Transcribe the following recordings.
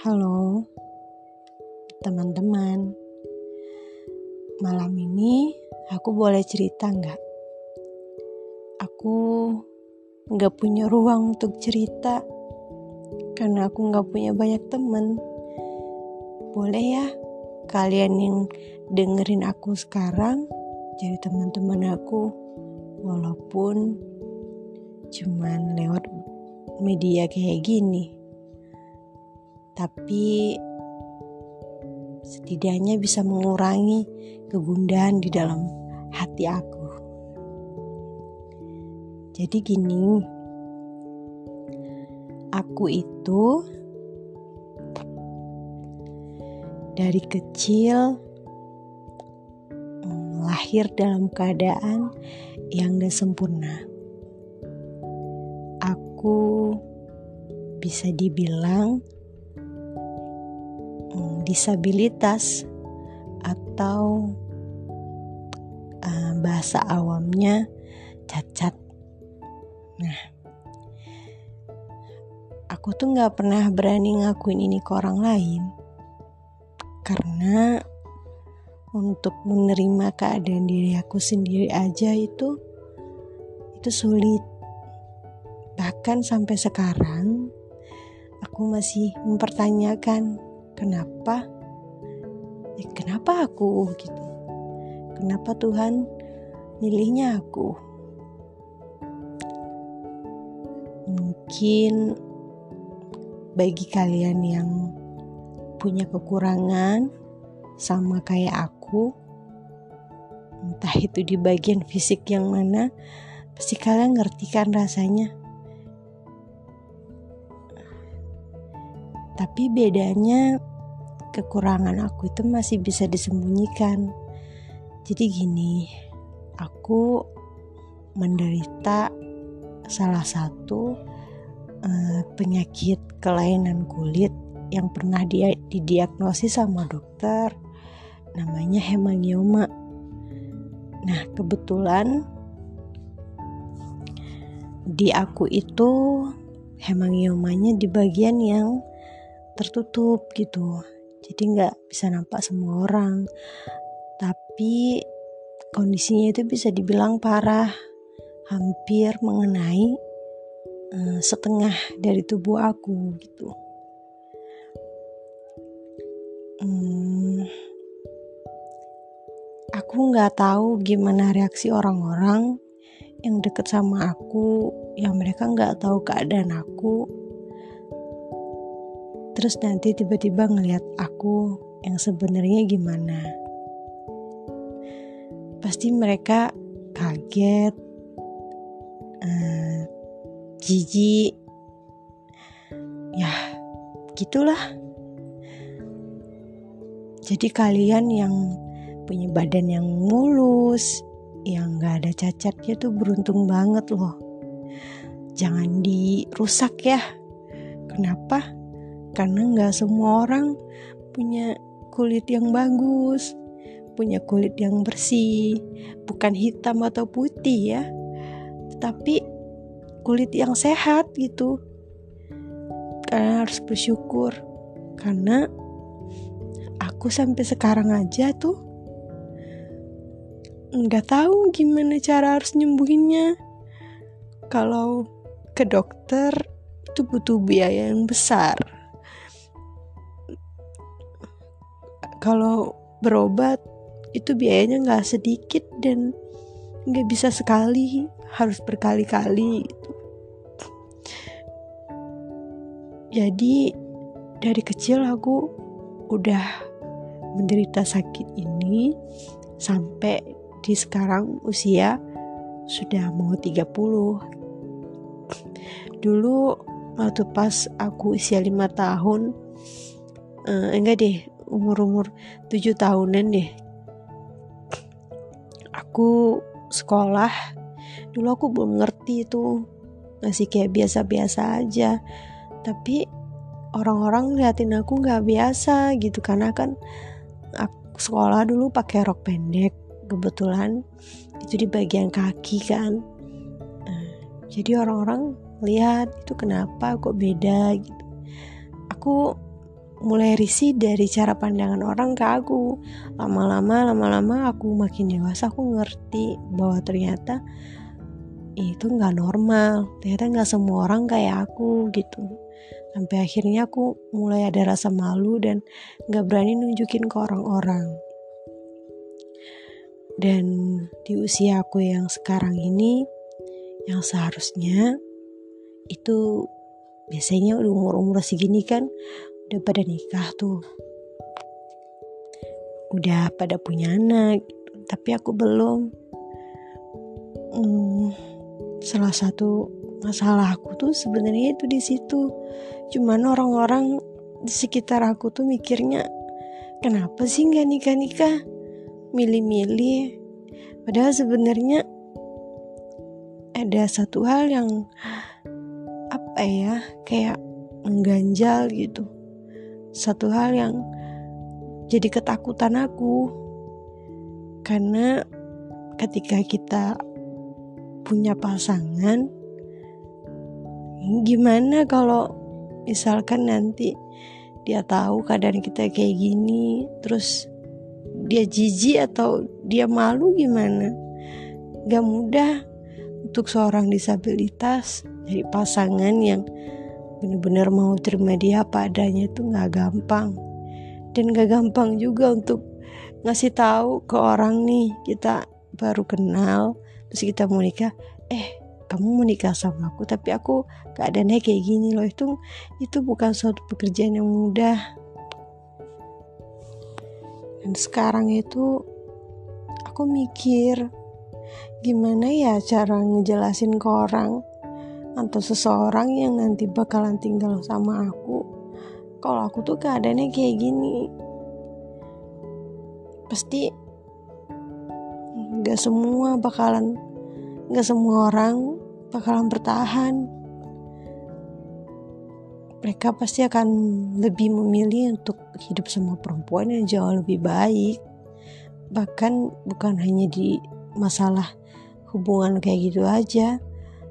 Halo, teman-teman. Malam ini aku boleh cerita nggak? Aku nggak punya ruang untuk cerita karena aku nggak punya banyak teman. Boleh ya, kalian yang dengerin aku sekarang jadi teman-teman aku, walaupun cuman lewat media kayak gini tapi setidaknya bisa mengurangi kegundahan di dalam hati aku. Jadi gini, aku itu dari kecil mm, lahir dalam keadaan yang gak sempurna. Aku bisa dibilang disabilitas atau uh, bahasa awamnya cacat. Nah, aku tuh nggak pernah berani ngakuin ini ke orang lain karena untuk menerima keadaan diri aku sendiri aja itu itu sulit. Bahkan sampai sekarang aku masih mempertanyakan kenapa? Eh, kenapa aku gitu. Kenapa Tuhan milihnya aku? Mungkin bagi kalian yang punya kekurangan sama kayak aku entah itu di bagian fisik yang mana pasti kalian ngerti kan rasanya. Tapi bedanya kekurangan aku itu masih bisa disembunyikan. Jadi gini, aku menderita salah satu uh, penyakit kelainan kulit yang pernah dia didiagnosis sama dokter namanya hemangioma. Nah, kebetulan di aku itu hemangiomanya di bagian yang tertutup gitu jadi nggak bisa nampak semua orang. Tapi kondisinya itu bisa dibilang parah. Hampir mengenai uh, setengah dari tubuh aku gitu. Hmm, aku nggak tahu gimana reaksi orang-orang yang deket sama aku yang mereka nggak tahu keadaan aku terus nanti tiba-tiba ngelihat aku yang sebenarnya gimana. Pasti mereka kaget uh, jijik. Ya gitulah. Jadi kalian yang punya badan yang mulus yang gak ada cacatnya tuh beruntung banget loh. Jangan dirusak ya. Kenapa karena nggak semua orang punya kulit yang bagus, punya kulit yang bersih, bukan hitam atau putih ya, tetapi kulit yang sehat gitu. Kalian harus bersyukur karena aku sampai sekarang aja tuh nggak tahu gimana cara harus nyembuhinnya. Kalau ke dokter itu butuh biaya yang besar. Kalau berobat itu biayanya nggak sedikit dan nggak bisa sekali harus berkali-kali gitu. jadi dari kecil aku udah menderita sakit ini sampai di sekarang usia sudah mau 30 dulu waktu pas aku usia lima tahun eh, enggak deh umur-umur tujuh tahunan deh. Aku sekolah dulu aku belum ngerti itu masih kayak biasa-biasa aja. Tapi orang-orang liatin aku nggak biasa gitu karena kan aku sekolah dulu pakai rok pendek kebetulan itu di bagian kaki kan. Nah, jadi orang-orang lihat itu kenapa kok beda? gitu. Aku mulai risih dari cara pandangan orang ke aku. Lama-lama lama-lama aku makin dewasa aku ngerti bahwa ternyata itu nggak normal. Ternyata nggak semua orang kayak aku gitu. Sampai akhirnya aku mulai ada rasa malu dan nggak berani nunjukin ke orang-orang. Dan di usia aku yang sekarang ini yang seharusnya itu biasanya umur-umur segini kan udah pada nikah tuh. Udah pada punya anak tapi aku belum. Hmm, salah satu masalah aku tuh sebenarnya itu di situ. Cuman orang-orang di sekitar aku tuh mikirnya kenapa sih nggak nikah nikah milih-milih. Padahal sebenarnya ada satu hal yang apa ya kayak mengganjal gitu satu hal yang jadi ketakutan aku. Karena ketika kita punya pasangan gimana kalau misalkan nanti dia tahu keadaan kita kayak gini terus dia jijik atau dia malu gimana? Gak mudah untuk seorang disabilitas dari pasangan yang bener-bener mau terima dia apa itu nggak gampang. Dan gak gampang juga untuk ngasih tahu ke orang nih kita baru kenal terus kita mau nikah. Eh kamu mau nikah sama aku tapi aku keadaannya kayak gini loh. Itu itu bukan suatu pekerjaan yang mudah. Dan sekarang itu aku mikir gimana ya cara ngejelasin ke orang atau seseorang yang nanti bakalan tinggal sama aku kalau aku tuh keadaannya kayak gini. Pasti gak semua bakalan gak semua orang bakalan bertahan. Mereka pasti akan lebih memilih untuk hidup sama perempuan yang jauh lebih baik. Bahkan bukan hanya di masalah hubungan kayak gitu aja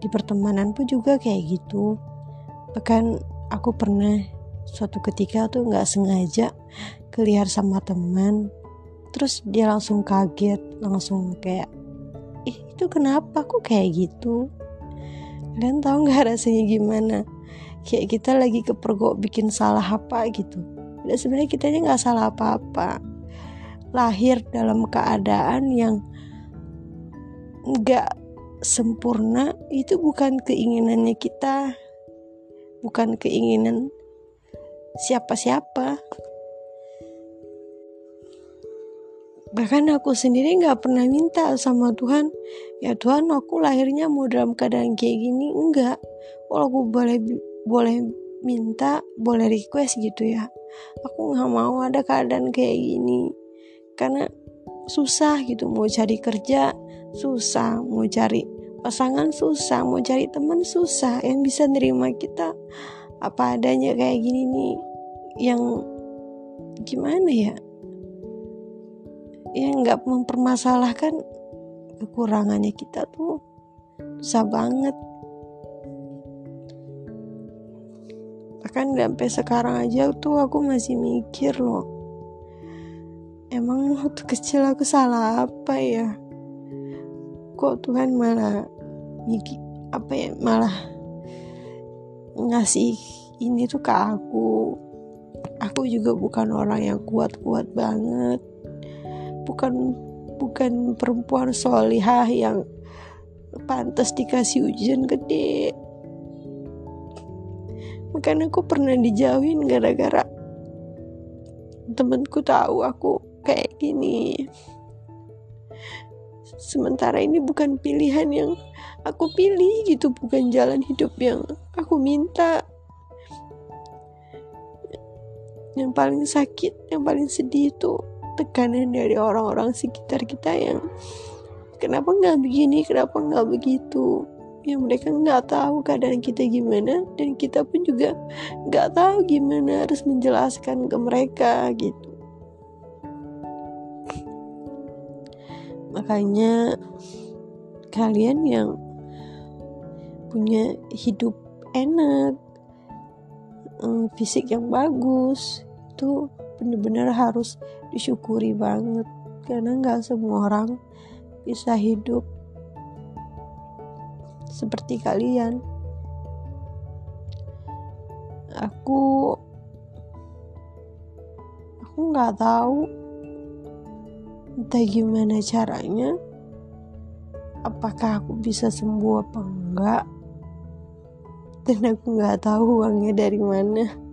di pertemanan pun juga kayak gitu. Bahkan aku pernah suatu ketika tuh nggak sengaja keliar sama teman terus dia langsung kaget langsung kayak ih itu kenapa? Aku kayak gitu? Kalian tahu nggak rasanya gimana? Kayak kita lagi kepergok bikin salah apa gitu. Dan sebenarnya kita nggak salah apa-apa. Lahir dalam keadaan yang nggak sempurna itu bukan keinginannya kita, bukan keinginan siapa-siapa. Bahkan aku sendiri nggak pernah minta sama Tuhan, ya Tuhan aku lahirnya mau dalam keadaan kayak gini, enggak. Kalau aku boleh boleh minta, boleh request gitu ya. Aku nggak mau ada keadaan kayak gini, karena susah gitu mau cari kerja susah mau cari pasangan susah mau cari teman susah. Yang bisa nerima kita apa adanya kayak gini nih yang gimana ya? Yang nggak mempermasalahkan kekurangannya kita tuh susah banget. Bahkan sampai sekarang aja tuh aku masih mikir loh emang waktu kecil aku salah apa ya? Kok Tuhan malah apa ya malah ngasih ini tuh ke aku. Aku juga bukan orang yang kuat-kuat banget. Bukan bukan perempuan solihah yang pantas dikasih ujian gede. Makanya aku pernah dijauhin gara-gara temenku tahu aku kayak gini. Sementara ini bukan pilihan yang aku pilih gitu bukan jalan hidup yang aku minta. Yang paling sakit yang paling sedih itu tekanan dari orang-orang sekitar kita yang kenapa nggak begini? Kenapa nggak begitu? Ya mereka nggak tahu keadaan kita gimana dan kita pun juga nggak tahu gimana harus menjelaskan ke mereka gitu makanya kalian yang punya hidup enak fisik yang bagus itu bener-bener harus disyukuri banget. Karena nggak semua orang bisa hidup seperti kalian. Aku aku nggak tahu entah gimana caranya apakah aku bisa sembuh apa enggak? Dan aku nggak tahu uangnya dari mana